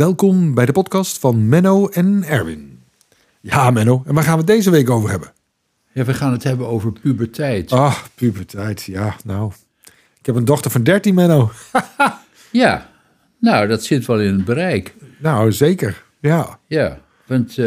welkom bij de podcast van Menno en Erwin. Ja, Menno, en waar gaan we het deze week over hebben? Ja, we gaan het hebben over puberteit. Ah, puberteit, ja, nou. Ik heb een dochter van 13, Menno. Ja, nou, dat zit wel in het bereik. Nou, zeker, ja. Ja, want uh,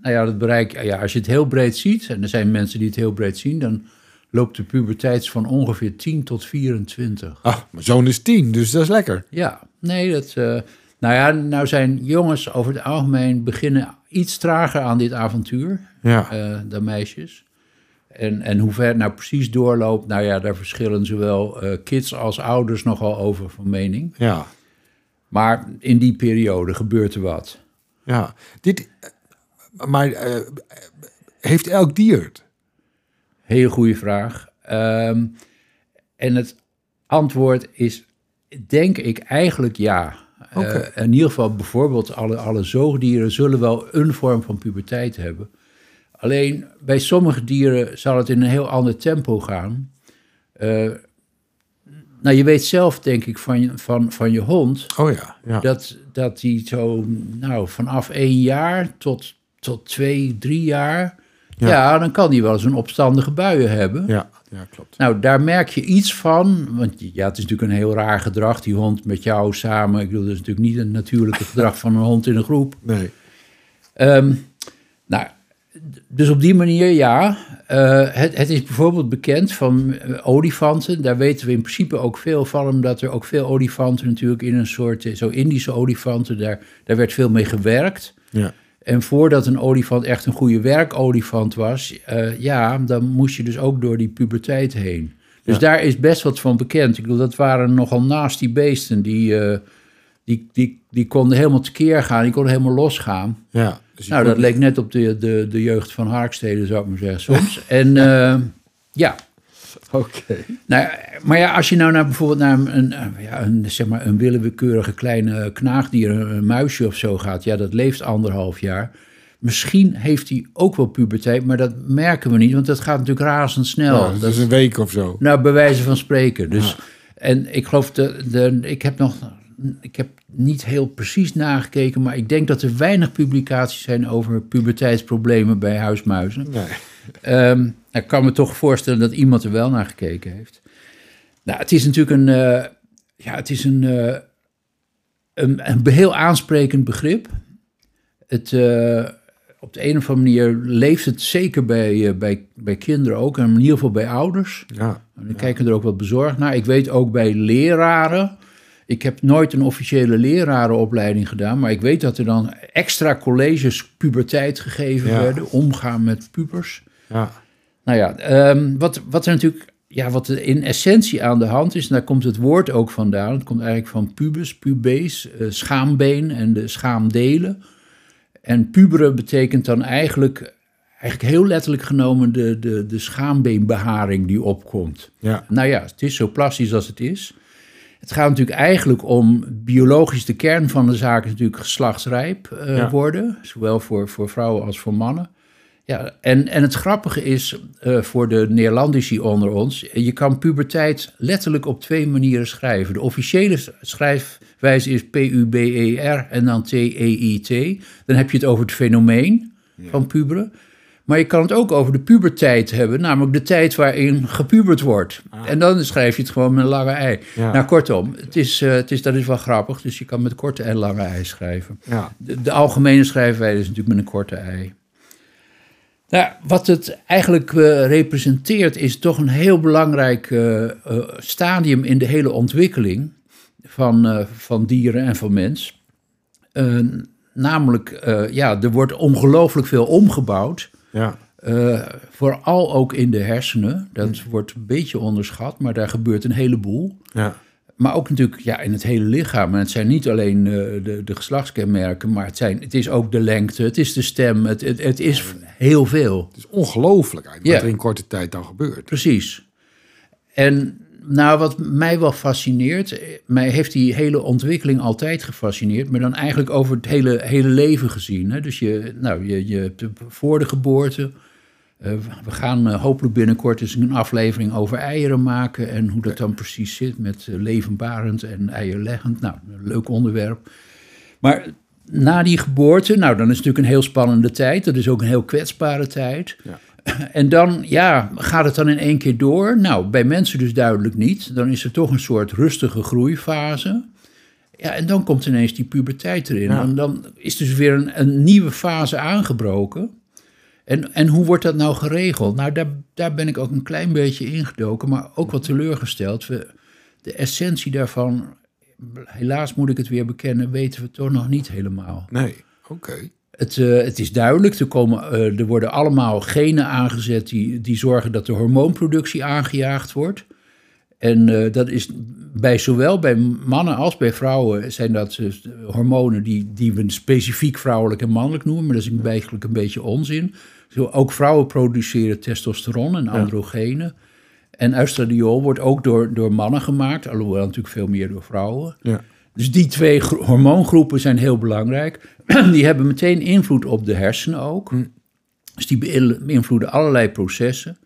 nou ja, het bereik, ja, als je het heel breed ziet, en er zijn mensen die het heel breed zien, dan loopt de puberteit van ongeveer 10 tot 24. Ah, mijn zoon is 10, dus dat is lekker. Ja, nee, dat... Uh, nou ja, nou zijn jongens over het algemeen beginnen iets trager aan dit avontuur ja. uh, dan meisjes. En, en hoe ver het nou precies doorloopt, nou ja, daar verschillen zowel uh, kids als ouders nogal over van mening. Ja. Maar in die periode gebeurt er wat. Ja, dit, maar uh, heeft elk dier het? Hele goede vraag. Um, en het antwoord is, denk ik, eigenlijk ja. Okay. Uh, in ieder geval bijvoorbeeld alle, alle zoogdieren zullen wel een vorm van puberteit hebben. Alleen bij sommige dieren zal het in een heel ander tempo gaan. Uh, nou, je weet zelf, denk ik, van je, van, van je hond. Oh ja. ja. Dat, dat die zo, nou, vanaf één jaar tot, tot twee, drie jaar. Ja. ja dan kan die wel eens een opstandige buien hebben. Ja, ja, klopt. Nou, daar merk je iets van. Want ja, het is natuurlijk een heel raar gedrag, die hond met jou samen. Ik bedoel, dat is natuurlijk niet het natuurlijke gedrag van een hond in een groep. Nee. Um, nou, dus op die manier, ja. Uh, het, het, is bijvoorbeeld bekend van uh, olifanten. Daar weten we in principe ook veel van, omdat er ook veel olifanten natuurlijk in een soort, zo Indische olifanten, daar, daar werd veel mee gewerkt. Ja. En voordat een olifant echt een goede werkolifant was, uh, ja, dan moest je dus ook door die puberteit heen. Dus ja. daar is best wat van bekend. Ik bedoel, dat waren nogal nasty beesten die, die, die, die konden helemaal tekeer gaan, die konden helemaal losgaan. Ja. Dus nou, dat leek net op de, de, de jeugd van Harkstede, zou ik maar zeggen, soms. en uh, ja. Oké. Okay. Nou, maar ja, als je nou naar bijvoorbeeld naar een, ja, een, zeg maar een willekeurige kleine knaagdier, een muisje of zo gaat, ja, dat leeft anderhalf jaar. Misschien heeft hij ook wel puberteit, maar dat merken we niet, want dat gaat natuurlijk razendsnel. Ja, dat is een week of zo. Nou, bij wijze van spreken. Dus, ja. En ik geloof, de, de, ik heb nog ik heb niet heel precies nagekeken, maar ik denk dat er weinig publicaties zijn over puberteitsproblemen bij huismuizen. Nee. Um, ik kan me toch voorstellen dat iemand er wel naar gekeken heeft. Nou, het is natuurlijk een, uh, ja, het is een, uh, een, een, heel aansprekend begrip. Het, uh, op de een of andere manier leeft het zeker bij, bij, bij kinderen ook, en in ieder geval bij ouders. Ja. En dan kijken er ook wat bezorgd naar. Ik weet ook bij leraren. Ik heb nooit een officiële lerarenopleiding gedaan, maar ik weet dat er dan extra colleges puberteit gegeven Ja. werden, omgaan met pubers. Ja. Nou ja, um, wat, wat er natuurlijk, ja, wat er in essentie aan de hand is, en daar komt het woord ook vandaan. Het komt eigenlijk van pubis, pubees, uh, schaambeen en de schaamdelen. En puberen betekent dan eigenlijk, eigenlijk heel letterlijk genomen de, de, de schaambeenbeharing die opkomt. Ja. Nou ja, het is zo plastisch als het is. Het gaat natuurlijk eigenlijk om biologisch de kern van de zaak is natuurlijk geslachtsrijp uh, Ja. worden, zowel voor, voor vrouwen als voor mannen. Ja, en, en het grappige is uh, voor de Neerlandici onder ons, je kan puberteit letterlijk op twee manieren schrijven. De officiële schrijfwijze is P-U-B-E-R en dan T-E-I-T. Dan heb je het over het fenomeen van puberen. Maar je kan het ook over de puberteit hebben, namelijk de tijd waarin gepubert wordt. En dan schrijf je het gewoon met een lange ei. Ja. Nou, kortom, het is, uh, het is, dat is wel grappig, dus je kan met korte en lange ei schrijven. Ja. De, de algemene schrijfwijze is natuurlijk met een korte ei. Nou, wat het eigenlijk uh, representeert is toch een heel belangrijk uh, uh, stadium in de hele ontwikkeling van, van dieren en van mens. namelijk, ja, er wordt ongelooflijk veel omgebouwd. Ja. vooral ook in de hersenen. Dat wordt een beetje onderschat, maar daar gebeurt een heleboel. Ja. Maar ook natuurlijk ja, in het hele lichaam. En het zijn niet alleen uh, de, de geslachtskenmerken, maar het, zijn, het is ook de lengte, het is de stem, het, het, het is heel veel. Het is ongelooflijk eigenlijk Ja. wat er in korte tijd dan gebeurt. Precies. En nou, wat mij wel fascineert, eh, mij heeft die hele ontwikkeling altijd gefascineerd, maar dan eigenlijk over het hele, hele leven gezien. Hè? Dus je, nou, je, je voor de geboorte. Eh, we gaan eh, hopelijk binnenkort eens een aflevering over eieren maken en hoe dat dan precies zit met eh, levenbarend en eierleggend. Nou, een leuk onderwerp. Maar na die geboorte, nou dan is het natuurlijk een heel spannende tijd. Dat is ook een heel kwetsbare tijd. Ja. En dan, ja, gaat het dan in één keer door? Nou, bij mensen dus duidelijk niet. Dan is er toch een soort rustige groeifase. Ja, en dan komt ineens die puberteit erin. Ja. En dan is dus weer een, een nieuwe fase aangebroken. En, en hoe wordt dat nou geregeld? Nou, daar, daar ben ik ook een klein beetje ingedoken, maar ook wat teleurgesteld. We, de essentie daarvan, helaas moet ik het weer bekennen, weten we toch nog niet helemaal. Nee, oké. Het, eh, het is duidelijk, er, komen, eh, er worden allemaal genen aangezet die, die zorgen dat de hormoonproductie aangejaagd wordt. En eh, dat is bij zowel bij mannen als bij vrouwen zijn dat hormonen die, die we specifiek vrouwelijk en mannelijk noemen, maar dat is eigenlijk een beetje onzin. Zo, ook vrouwen produceren testosteron en androgenen. En oestradiol wordt ook door, door mannen gemaakt, alhoewel natuurlijk veel meer door vrouwen. Ja. Dus die twee gro- hormoongroepen zijn heel belangrijk. Die hebben meteen invloed op de hersenen ook. Dus die beïn- beïnvloeden allerlei processen.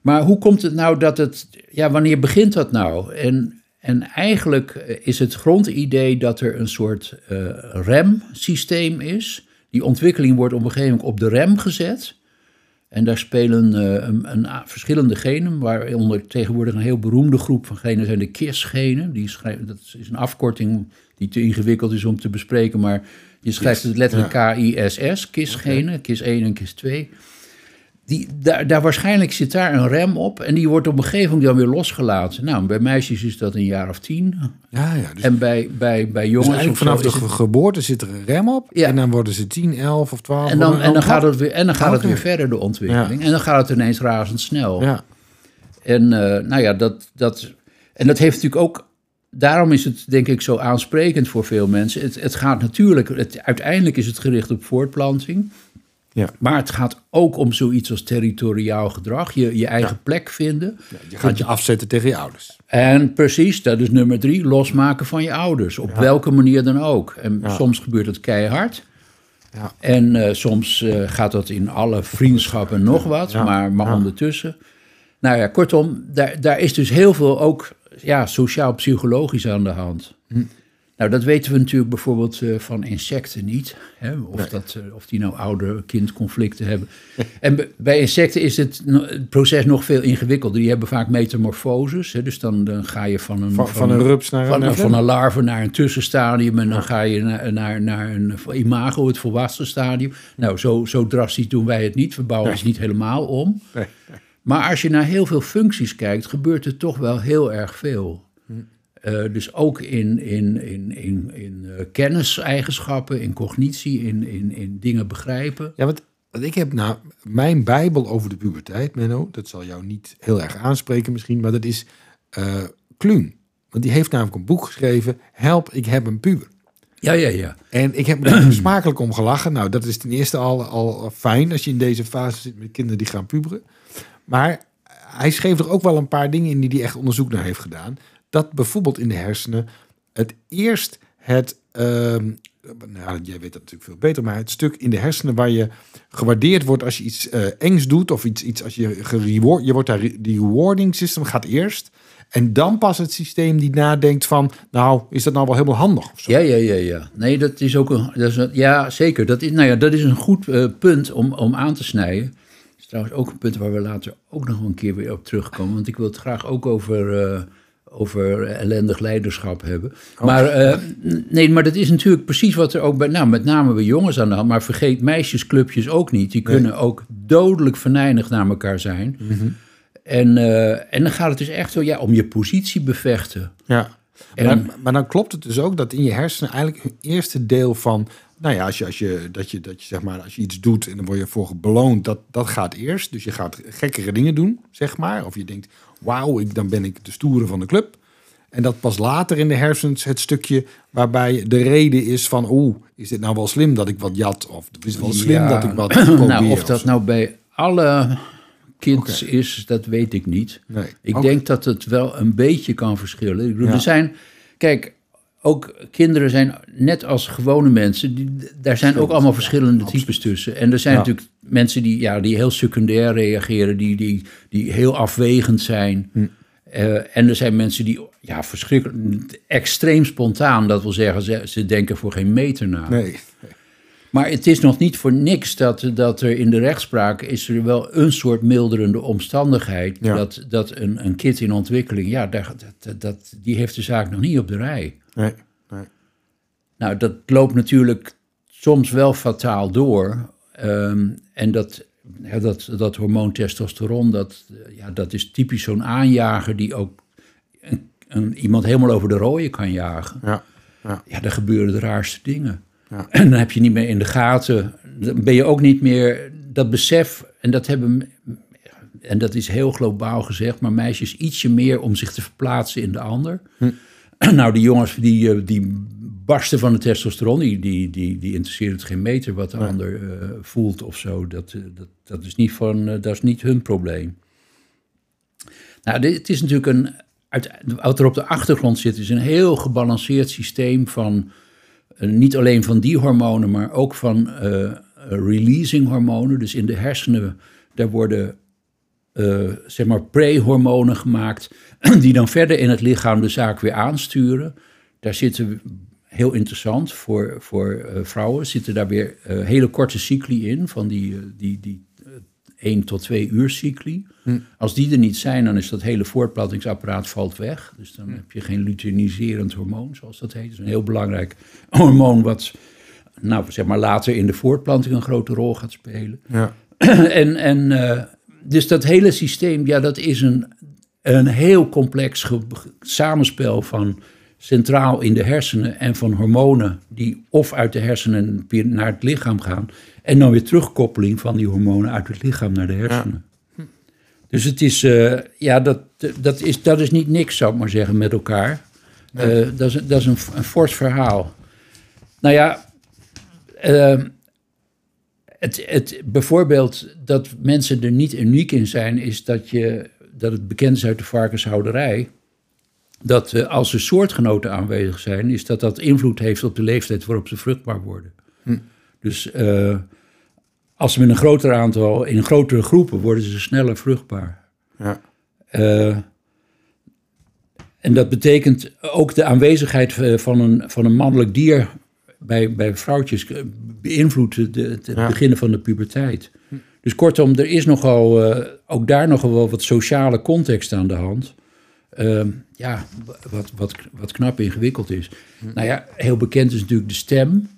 Maar hoe komt het nou dat het... Ja, wanneer begint dat nou? En, en eigenlijk eh, is het grondidee dat er een soort eh, remsysteem is. Die ontwikkeling wordt op een gegeven moment op de rem gezet. En daar spelen eh, een, een verschillende genen, waaronder tegenwoordig een heel beroemde groep van genen zijn de KISS-genen. Die schrijven, dat is een afkorting die te ingewikkeld is om te bespreken, maar je schrijft het letterlijk K-I-S-S, KISS-genen, KISS 1 en KISS 2. Die, daar, daar waarschijnlijk zit daar een rem op en die wordt op een gegeven moment dan weer losgelaten. Nou, bij meisjes is dat een jaar of tien. Ja, ja. Dus, En bij, bij, bij dus jongens vanaf de het- geboorte zit er een rem op. Ja. En dan worden ze 10, 11 of 12. en dan, en dan gaat het weer, en dan gaat het weer verder, de ontwikkeling. En dan gaat het ineens razendsnel. Ja, En eh, nou ja, dat, dat, en dat heeft natuurlijk ook. Daarom is het denk ik zo aansprekend voor veel mensen. Het, het gaat natuurlijk, het, uiteindelijk is het gericht op voortplanting. Ja. Maar het gaat ook om zoiets als territoriaal gedrag, je, je eigen plek vinden. je gaat je afzetten tegen je ouders. En precies, dat is nummer drie, losmaken van je ouders. Op welke manier dan ook. En soms gebeurt het keihard. Ja. En eh, soms eh, gaat dat in alle vriendschap en nog wat, maar, maar ondertussen. Nou ja, kortom, daar, daar is dus heel veel ook ja, sociaal-psychologisch aan de hand. Hm. Nou, dat weten we natuurlijk bijvoorbeeld eh, van insecten niet. Hè? Of, dat, eh, of die nou ouder-kind-conflicten hebben. en bij insecten is het, proces nog veel ingewikkelder. Die hebben vaak metamorfoses. Hè? Dus dan, dan ga je van een, Van, van een rups naar van, een van een larve naar een tussenstadium en dan ga je naar, naar, naar een imago, het volwassen stadium. Nou, zo, zo drastisch doen wij het niet. We bouwen het niet helemaal om. Nee. Maar als je naar heel veel functies kijkt, gebeurt er toch wel heel erg veel. Eh, dus ook in, in, in, in, in eh, kenniseigenschappen, in cognitie, in, in, in dingen begrijpen. Ja, want, want ik heb nou mijn bijbel over de puberteit, Menno. Dat zal jou niet heel erg aanspreken misschien, maar dat is eh Kluun. Want die heeft namelijk een boek geschreven, Help, ik heb een puber. Ja, ja, ja. En ik heb er smakelijk om gelachen. Nou, dat is ten eerste al, al fijn als je in deze fase zit met kinderen die gaan puberen. Maar hij schreef er ook wel een paar dingen in die hij echt onderzoek naar heeft gedaan. Dat bijvoorbeeld in de hersenen het eerst het, ehm, nou, jij weet dat natuurlijk veel beter, maar het stuk in de hersenen waar je gewaardeerd wordt als je iets eh, engs doet of iets, iets als je gereward, je wordt daar, die rewarding system gaat eerst. En dan pas het systeem die nadenkt van, nou, is dat nou wel helemaal handig? Ja, ja, ja, ja. Nee, dat is ook een. Dat is ja, zeker. Dat is, nou ja, dat is een goed eh, punt om, om aan te snijden. Dat is trouwens ook een punt waar we later ook nog een keer weer op terugkomen. Want ik wil het graag ook over, eh, over ellendig leiderschap hebben. Maar, eh, nee, maar dat is natuurlijk precies wat er ook bij. Nou, met name bij jongens aan de hand. Maar vergeet meisjesclubjes ook niet. Die kunnen ook dodelijk venijnig naar elkaar zijn. En, eh, en dan gaat het dus echt zo, ja, om je positie bevechten. Ja. En- Maar, maar dan klopt het dus ook dat in je hersenen eigenlijk het eerste deel van, nou ja, als je, als je, dat je, dat je zeg maar, als je iets doet en dan word je voor beloond, dat, dat gaat eerst. Dus je gaat gekkere dingen doen, zeg maar. Of je denkt, wauw, ik, dan ben ik de stoere van de club. En dat pas later in de hersens het stukje waarbij de reden is van, oeh, is dit nou wel slim dat ik wat jat? Of is het wel slim Ja, dat ik wat probeer? Nou, of dat nou bij alle kids is, dat weet ik niet. Nee. Ik denk dat het wel een beetje kan verschillen. Ik bedoel, Ja. er zijn, kijk, ook kinderen zijn net als gewone mensen, die, daar zijn ook allemaal verschillende types tussen. En er zijn Ja. natuurlijk mensen die, ja, die heel secundair reageren, die, die, die heel afwegend zijn. Hm. Eh, en er zijn mensen die, ja, verschrikkelijk, extreem spontaan, dat wil zeggen, ze, ze denken voor geen meter na. Nee. Maar het is nog niet voor niks dat, dat er in de rechtspraak is er wel een soort milderende omstandigheid. Ja. Dat, dat een, een kind in ontwikkeling, ja, dat, dat, die heeft de zaak nog niet op de rij. Nee. nee. Nou, dat loopt natuurlijk soms wel fataal door. Ehm, en dat, ja, dat, dat hormoon testosteron, dat, eh, ja, dat is typisch zo'n aanjager die ook een, een, iemand helemaal over de rode kan jagen. Ja. Ja. Ja, dan gebeuren de raarste dingen. Ja. En dan heb je niet meer in de gaten. Dan ben je ook niet meer dat besef. En dat hebben. En dat is heel globaal gezegd, maar meisjes ietsje meer om zich te verplaatsen in de ander. Nou, die jongens die, eh, die barsten van de testosteron, die, die, die, die interesseert het geen meter wat de ander eh, voelt of zo. Dat, eh, dat, dat, is niet van, dat is niet hun probleem. Nou, dit, het is natuurlijk een. Uit, wat er op de achtergrond zit, is een heel gebalanceerd systeem van. niet alleen van die hormonen, maar ook van releasing hormonen. Dus in de hersenen, daar worden eh, zeg maar pre-hormonen gemaakt, die dan verder in het lichaam de zaak weer aansturen. Daar zitten, heel interessant voor, voor eh, vrouwen, zitten daar weer eh, hele korte cycli in, van die, die, die eh, 1 tot 2 uur cycli. Als die er niet zijn, dan is dat hele voortplantingsapparaat valt weg. Dus dan heb je geen luteiniserend hormoon, zoals dat heet. Dat is een heel belangrijk hormoon wat nou, zeg maar, later in de voortplanting een grote rol gaat spelen. Ja. en, en dus dat hele systeem, ja, dat is een, een heel complex samenspel van centraal in de hersenen en van hormonen die of uit de hersenen naar het lichaam gaan en dan weer terugkoppeling van die hormonen uit het lichaam naar de hersenen. Dus het is, eh, ja, dat, dat, is, dat is niet niks, zou ik maar zeggen, met elkaar. Eh, dat is, dat is een, een fors verhaal. Nou ja, ehm, het, het, bijvoorbeeld dat mensen er niet uniek in zijn, is dat, je, dat het bekend is uit de varkenshouderij. Dat eh, als er soortgenoten aanwezig zijn, is dat dat invloed heeft op de leeftijd waarop ze vruchtbaar worden. Dus eh, als ze met een groter aantal, in grotere groepen, worden ze sneller vruchtbaar. Ja. Eh, en dat betekent ook de aanwezigheid van een, van een mannelijk dier bij, bij vrouwtjes eh, beïnvloedt het Ja. beginnen van de puberteit. Dus kortom, er is nogal, eh, ook daar nogal wel wat sociale context aan de hand. Ehm, ja, wat, wat, wat knap ingewikkeld is. Nou ja, heel bekend is natuurlijk de stem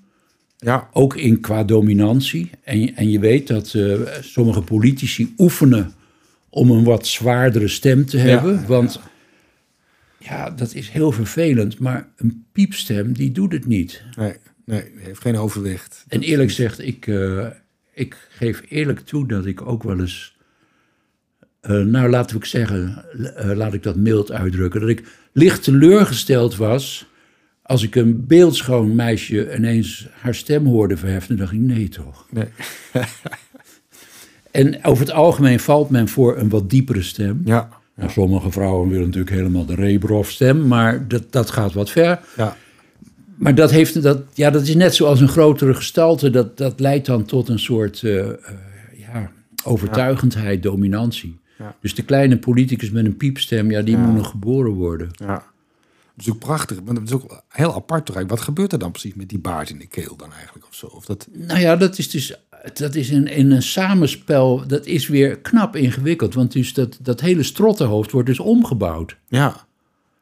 Ja. ook in qua dominantie. En, je- en je weet dat eh, sommige politici oefenen om een wat zwaardere stem te hebben. want ja. dat is heel vervelend. Maar een piepstem, die doet het niet. Nee. Nee. Heeft geen overwicht. En eerlijk gezegd, ik, eh, ik geef eerlijk toe dat ik ook wel eens... eh, nou, laten we zeggen, eh, laat ik dat mild uitdrukken. Dat ik licht teleurgesteld was als ik een beeldschoon meisje ineens haar stem hoorde verheffen. Dacht ik, nee toch. Nee. En over het algemeen valt men voor een wat diepere stem. Ja. Nou, sommige vrouwen willen natuurlijk helemaal de Rebrov-stem, maar dat, dat gaat wat ver. Ja. Maar dat, heeft, dat, ja, dat is net zoals een grotere gestalte. Dat, dat leidt dan tot een soort eh, ja, overtuigendheid, dominantie. Ja. Dus de kleine politicus met een piepstem, ja, die moet nog geboren worden. Ja. Dat is ook prachtig. Maar dat is ook heel apart. toch. Wat gebeurt er dan precies met die baard in de keel dan eigenlijk of zo? Of dat... Nou ja, dat is dus dat is in, in een samenspel, dat is weer knap ingewikkeld. Want dus dat, dat hele strottenhoofd wordt dus omgebouwd. Ja.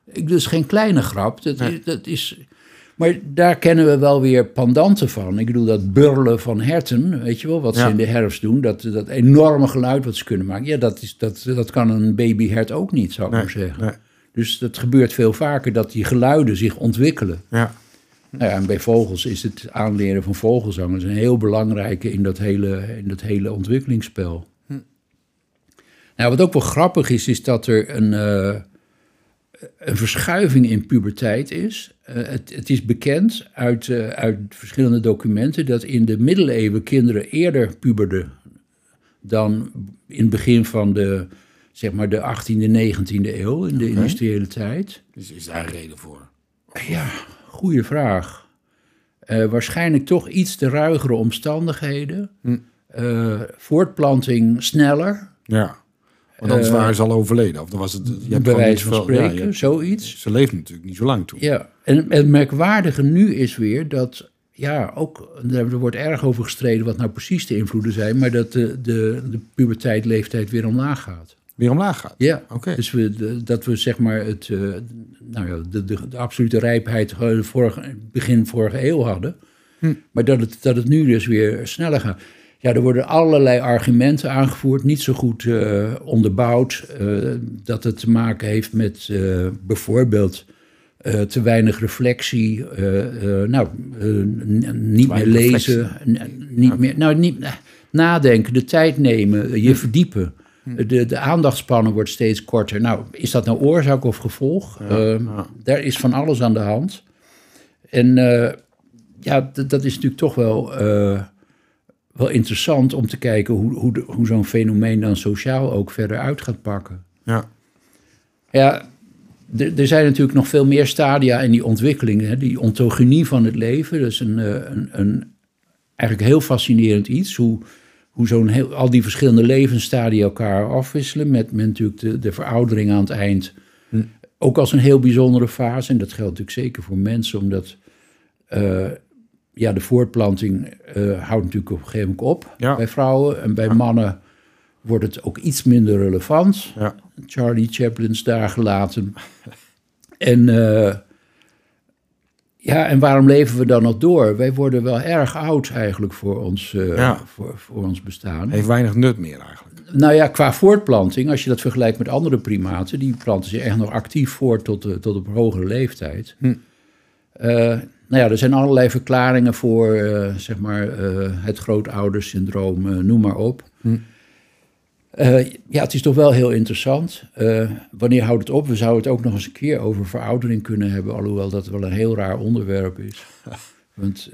Ik, dus geen kleine grap. Dat, is, dat is, maar daar kennen we wel weer pandanten van. Ik bedoel, dat burlen van herten, weet je wel, wat Ja. ze in de herfst doen. Dat, dat enorme geluid wat ze kunnen maken. Ja, dat, is, dat, dat kan een babyhert ook niet, zou ik Nee, maar zeggen. nee. Dus dat gebeurt veel vaker, dat die geluiden zich ontwikkelen. Ja. Nou ja, en bij vogels is het aanleren van vogelzangers een heel belangrijke in dat hele, in dat hele ontwikkelingsspel. Nou, wat ook wel grappig is, is dat er een, eh, een verschuiving in puberteit is. Eh, het, het is bekend uit, eh, uit verschillende documenten dat in de middeleeuwen kinderen eerder puberden dan in het begin van de, zeg maar, de 18e, 19e eeuw, in de industriële tijd. Dus is daar een reden voor? Ja, goede vraag. Eh, waarschijnlijk toch iets te ruigere omstandigheden. Eh, voortplanting sneller. Ja. Want anders Eh, waren ze al overleden. Of dan was het... Je hebt bij gewoon wijze niet van ja, spreken, zoiets. ze leefden natuurlijk niet zo lang toen. Ja, en het merkwaardige nu is weer dat, ja, ook, er wordt erg over gestreden wat nou precies de invloeden zijn, maar dat de, de, de puberteit, leeftijd weer omlaag gaat. Weer omlaag gaat. Ja, Oké. dus we, de- dat we zeg maar het, eh, nou ja, de, de, de absolute rijpheid eh, begin vorige eeuw hadden, Hm. maar dat het, dat het nu dus weer sneller gaat. Ja, er worden allerlei argumenten aangevoerd, niet zo goed eh, onderbouwd. eh, dat het te maken heeft met eh, bijvoorbeeld te weinig reflectie. nou, niet meer lezen. niet meer, nou, niet, nadenken, de tijd nemen, je verdiepen. De, de aandachtspannen wordt steeds korter. Nou, is dat nou oorzaak of gevolg? Daar is van alles aan de hand. En ja, dat is natuurlijk toch wel, wel interessant om te kijken hoe, hoe, hoe zo'n fenomeen dan sociaal ook verder uit gaat pakken. Ja. Ja, er er zijn natuurlijk nog veel meer stadia in die ontwikkeling. Hè? Die ontogenie van het leven, dat is een, eh, een, een eigenlijk heel fascinerend iets. Hoe, hoe zo'n heel, al die verschillende levensstadia elkaar afwisselen. Met, met natuurlijk de, de veroudering aan het eind. Ook als een heel bijzondere fase. En dat geldt natuurlijk zeker voor mensen, omdat eh, ja, de voortplanting eh, houdt natuurlijk op een gegeven moment op Ja. bij vrouwen. En bij mannen wordt het ook iets minder relevant. Ja. Charlie Chaplin's daar gelaten. En, eh, ja, en waarom leven we dan nog door? Wij worden wel erg oud eigenlijk voor ons, eh, voor, voor ons bestaan. Heeft weinig nut meer eigenlijk. Nou ja, qua voortplanting, als je dat vergelijkt met andere primaten, die planten zich echt nog actief voort tot, tot op hogere leeftijd. Hm. Nou ja, er zijn allerlei verklaringen voor, eh, zeg maar, eh, het grootoudersyndroom, eh, noem maar op. Hm. Ja, het is toch wel heel interessant. Wanneer houdt het op? We zouden het ook nog eens een keer over veroudering kunnen hebben, alhoewel dat wel een heel raar onderwerp is. Want,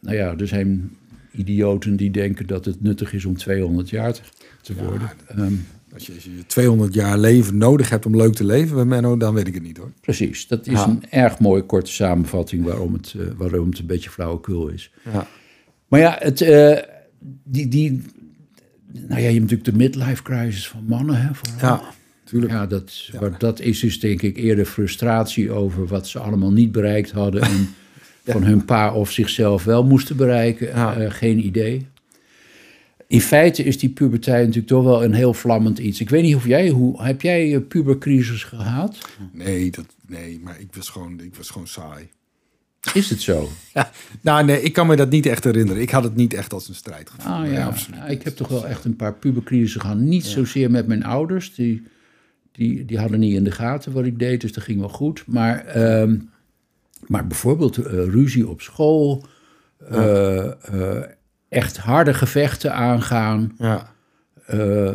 nou ja, er zijn idioten die denken dat het nuttig is om 200 jaar te, worden. Ehm, Als je, als je 200 jaar leven nodig hebt om leuk te leven bij Menno, dan weet ik het niet hoor. precies, dat is Ja. een erg mooie korte samenvatting waarom het, eh, waarom het een beetje flauwekul is. Ja. Maar ja, het, eh, die, die, nou ja, je hebt natuurlijk de midlife crisis van mannen, hè, vooral. Ja, tuurlijk. Ja, dat, maar dat is dus denk ik eerder frustratie over wat ze allemaal niet bereikt hadden en van hun pa of zichzelf wel moesten bereiken. Ja. Eh, geen idee. In feite is die puberteit natuurlijk toch wel een heel vlammend iets. Ik weet niet of jij, hoe, heb jij een pubercrisis gehad? Nee, dat, nee, maar ik was gewoon, ik was gewoon saai. Is het zo? Ja, nou nee, ik kan me dat niet echt herinneren. Ik had het niet echt als een strijd gevoeld. Ah Nee, ja, absoluut ik heb toch wel echt een paar pubercrisissen gehad. Niet zozeer met mijn ouders, die, die, die hadden niet in de gaten wat ik deed, dus dat ging wel goed. Maar, ehm, maar bijvoorbeeld eh, ruzie op school, eh, eh, echt harde gevechten aangaan, Ja, eh,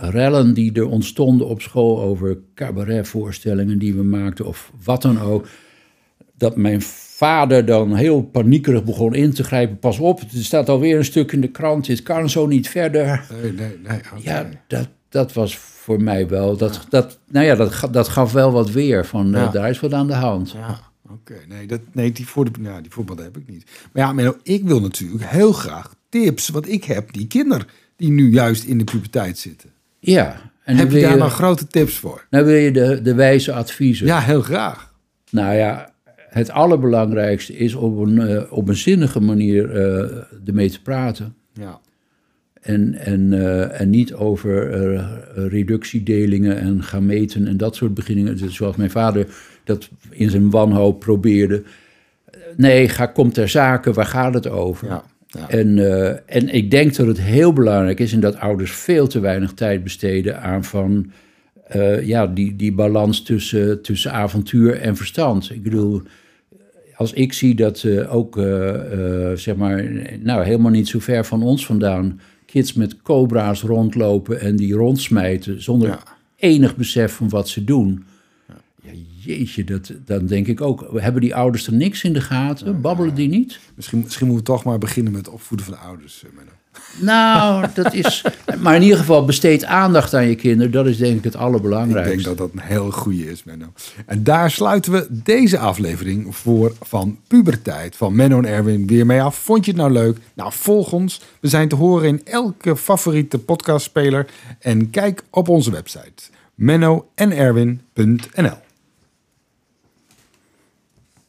rellen die er ontstonden op school over cabaretvoorstellingen die we maakten of wat dan ook. Dat mijn vader dan heel paniekerig begon in te grijpen. Pas op, er staat alweer een stuk in de krant. Dit kan zo niet verder. nee, nee. Ja, dat, dat was voor mij wel. Dat, dat, nou ja, dat, dat gaf wel wat weer. Van eh, daar is wat aan de hand. Ja, oké. Nee, dat, nee die, voor de, die voorbeelden heb ik niet. Maar ja, Menno, ik wil natuurlijk heel graag tips. Want ik heb die kinderen die nu juist in de puberteit zitten. Ja. En heb dan je daar je, nou grote tips voor? nou wil je de, de wijze adviezen. Ja, heel graag. Nou ja, het allerbelangrijkste is op een, eh, op een zinnige manier eh ermee te praten. Ja, En, en, eh, en niet over reductiedelingen en gameten en dat soort beginningen. Dus zoals mijn vader dat in zijn wanhoop probeerde. Nee, ga, kom ter zake, waar gaat het over? ja, ja. En, eh, en ik denk dat het heel belangrijk is en dat ouders veel te weinig tijd besteden aan van eh, ja, die, die balans tussen, tussen avontuur en verstand. Ik bedoel, als ik zie dat eh, ook, zeg maar, nou helemaal niet zo ver van ons vandaan, kids met cobra's rondlopen en die rondsmijten zonder Ja. enig besef van wat ze doen. Ja, Jeetje, dat, dan denk ik ook, hebben die ouders er niks in de gaten? Babbelen die niet? Misschien, misschien moeten we toch maar beginnen met het opvoeden van de ouders. eh, Menno. Nou, dat is. Maar in ieder geval besteed aandacht aan je kinderen. Dat is denk ik het Ik allerbelangrijkste. denk dat dat een heel goede is, Menno. En daar sluiten we deze aflevering voor van Puberteit van Menno en Erwin weer mee af. Vond je het nou leuk? Nou, volg ons. We zijn te horen in elke favoriete podcastspeler. En kijk op onze website mennoenerwin.nl